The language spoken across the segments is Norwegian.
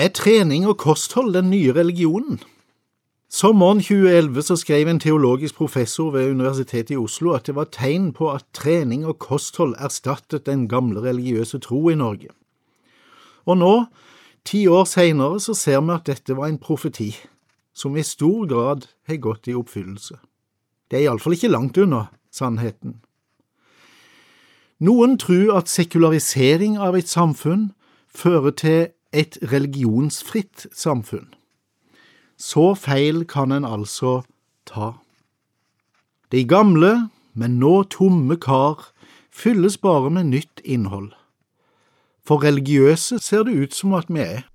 Er trening og kosthold den nye religionen? Sommeren 2011 så skrev en teologisk professor ved Universitetet i Oslo at det var tegn på at trening og kosthold erstattet den gamle religiøse tro i Norge. Og nå, ti år seinere, så ser vi at dette var en profeti som i stor grad har gått i oppfyllelse. Det er iallfall ikke langt unna sannheten. Noen tror at sekularisering av et samfunn fører til et religionsfritt samfunn. Så feil kan en altså ta. De gamle, men nå tomme kar fylles bare med nytt innhold. For religiøse ser det ut som at vi er.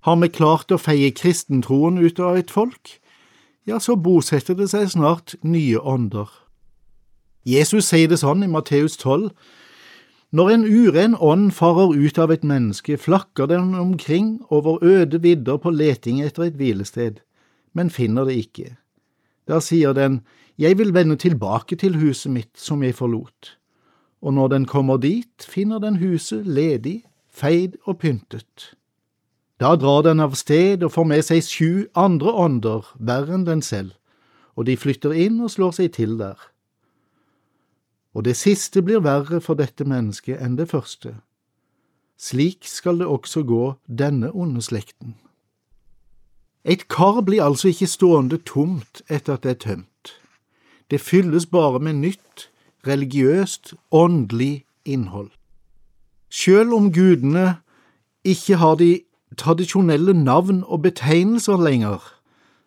Har vi klart å feie kristentroen ut av et folk, ja, så bosetter det seg snart nye ånder. Jesus sier det sånn i Matteus 12, når en uren ånd farer ut av et menneske, flakker den omkring over øde vidder på leting etter et hvilested, men finner det ikke. Da sier den, Jeg vil vende tilbake til huset mitt som jeg forlot. Og når den kommer dit, finner den huset ledig, feid og pyntet. Da drar den av sted og får med seg sju andre ånder, verre enn den selv, og de flytter inn og slår seg til der og det siste blir verre for dette mennesket enn det første. Slik skal det også gå denne onde slekten. Et kar blir altså ikke stående tomt etter at det er tømt. Det fylles bare med nytt, religiøst, åndelig innhold. Sjøl om gudene ikke har de tradisjonelle navn og betegnelser lenger,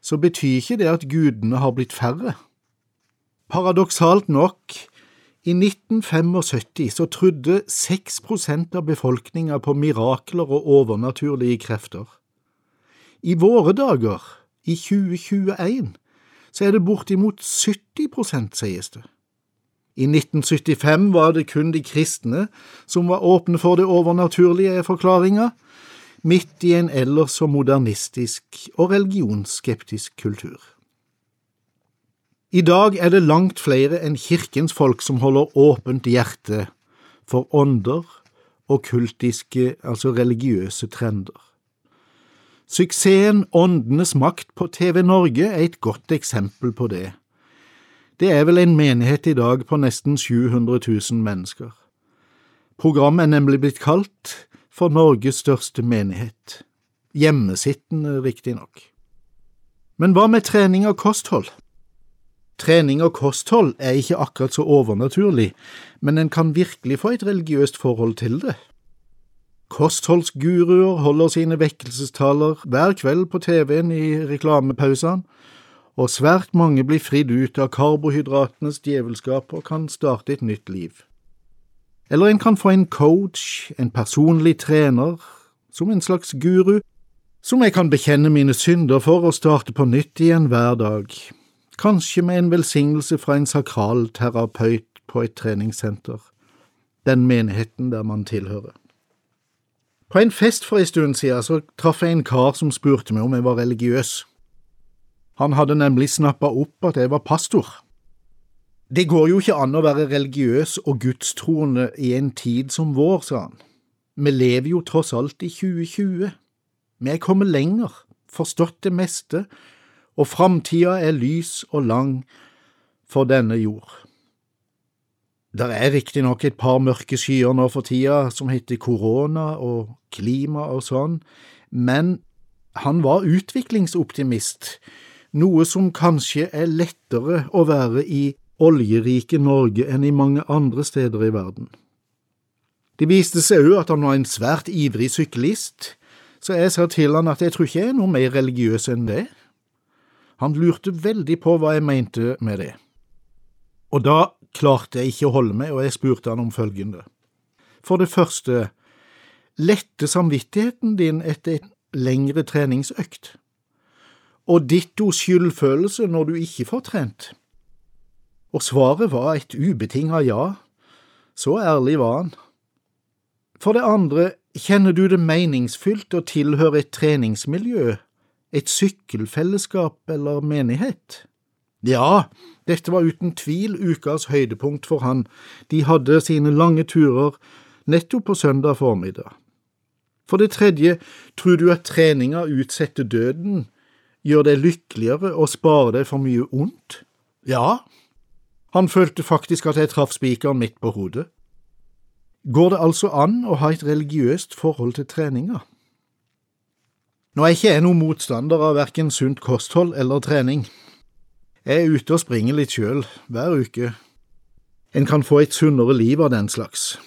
så betyr ikke det at gudene har blitt færre. Paradoksalt nok i 1975 så trodde 6% av befolkninga på mirakler og overnaturlige krefter. I våre dager, i 2021, så er det bortimot 70 sies det. I 1975 var det kun de kristne som var åpne for det overnaturlige forklaringa, midt i en ellers så modernistisk og religionsskeptisk kultur. I dag er det langt flere enn kirkens folk som holder åpent hjerte for ånder og kultiske, altså religiøse trender. Suksessen Åndenes makt på TV Norge er et godt eksempel på det. Det er vel en menighet i dag på nesten 700 000 mennesker. Programmet er nemlig blitt kalt for Norges største menighet. Hjemmesittende, riktignok. Men hva med trening og kosthold? Trening og kosthold er ikke akkurat så overnaturlig, men en kan virkelig få et religiøst forhold til det. Kostholdsguruer holder sine vekkelsestaler hver kveld på TV-en i reklamepausene, og svært mange blir fridd ut av karbohydratenes djevelskap og kan starte et nytt liv. Eller en kan få en coach, en personlig trener, som en slags guru, som jeg kan bekjenne mine synder for og starte på nytt igjen hver dag kanskje med en velsignelse fra en sakral terapeut på et treningssenter, den menigheten der man tilhører. På en fest for en stund siden så traff jeg en kar som spurte meg om jeg var religiøs. Han hadde nemlig snappa opp at jeg var pastor. Det går jo ikke an å være religiøs og gudstroende i en tid som vår, sa han. Vi lever jo tross alt i 2020. Vi er kommet lenger, forstått det meste, og framtida er lys og lang for denne jord. Det er riktignok et par mørke skyer nå for tida som heter korona og klima og sånn, men han var utviklingsoptimist, noe som kanskje er lettere å være i oljerike Norge enn i mange andre steder i verden. Det viste seg òg at han var en svært ivrig syklist, så jeg sa til han at jeg tror ikke jeg er noe mer religiøs enn det. Han lurte veldig på hva jeg mente med det. Og da klarte jeg ikke å holde meg, og jeg spurte han om følgende. For det første, lette samvittigheten din etter en lengre treningsøkt? Og ditto skyldfølelse når du ikke får trent? Og svaret var et ubetinga ja, så ærlig var han. For det andre, kjenner du det meningsfylt å tilhøre et treningsmiljø et sykkelfellesskap eller menighet? Ja, dette var uten tvil ukas høydepunkt for han, de hadde sine lange turer nettopp på søndag formiddag. For det tredje, tror du at treninga utsetter døden, gjør deg lykkeligere og sparer deg for mye ondt? Ja, han følte faktisk at jeg traff spikeren midt på hodet. Går det altså an å ha et religiøst forhold til treninga? Nå er ikke jeg noen motstander av verken sunt kosthold eller trening. Jeg er ute og springer litt sjøl, hver uke. En kan få et sunnere liv av den slags.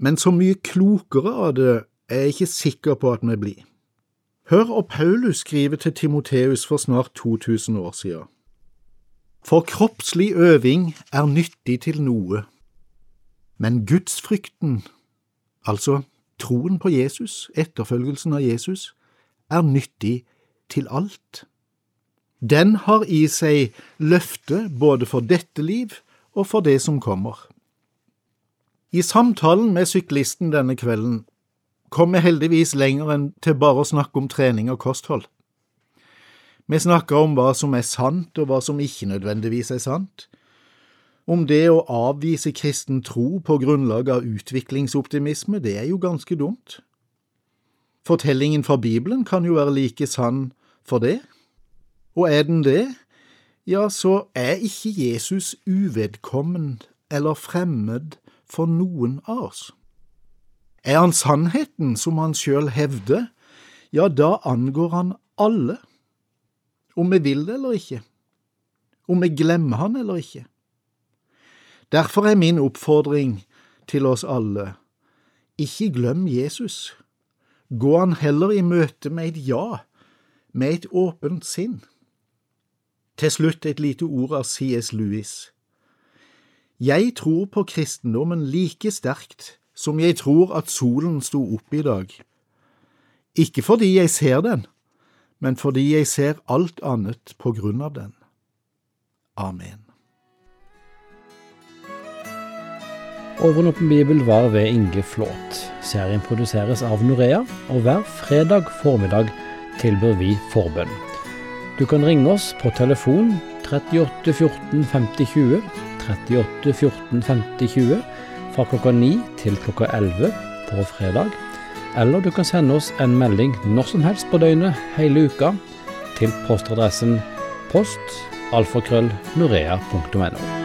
Men så mye klokere av det er jeg ikke sikker på at vi blir. Hør og Paulus skriver til Timoteus for snart 2000 år siden. For kroppslig øving er nyttig til noe, men gudsfrykten, altså troen på Jesus, etterfølgelsen av Jesus, er nyttig til alt. Den har i seg løfte både for dette liv og for det som kommer. I samtalen med syklisten denne kvelden kom vi heldigvis lenger enn til bare å snakke om trening og kosthold. Vi snakka om hva som er sant og hva som ikke nødvendigvis er sant, om det å avvise kristen tro på grunnlag av utviklingsoptimisme, det er jo ganske dumt. Fortellingen fra Bibelen kan jo være like sann for det, og er den det, ja, så er ikke Jesus uvedkommen eller fremmed for noen av oss. Er han sannheten, som han sjøl hevder, ja, da angår han alle, om vi vil det eller ikke, om vi glemmer han eller ikke. Derfor er min oppfordring til oss alle, ikke glem Jesus, gå han heller i møte med et ja, med et åpent sinn. Til slutt et lite ord av C.S. Lewis. Jeg tror på kristendommen like sterkt som jeg tror at solen sto opp i dag. Ikke fordi jeg ser den, men fordi jeg ser alt annet på grunn av den. Amen. Over en bibel var ved Inge Flåt. Serien produseres av Norea, og hver fredag formiddag tilbyr vi forbønn. Du kan ringe oss på telefon 38 14 50 20, 38 14 50 20, fra klokka 9 til klokka 11 på fredag. Eller du kan sende oss en melding når som helst på døgnet hele uka til postadressen post alfakrøll norea.no.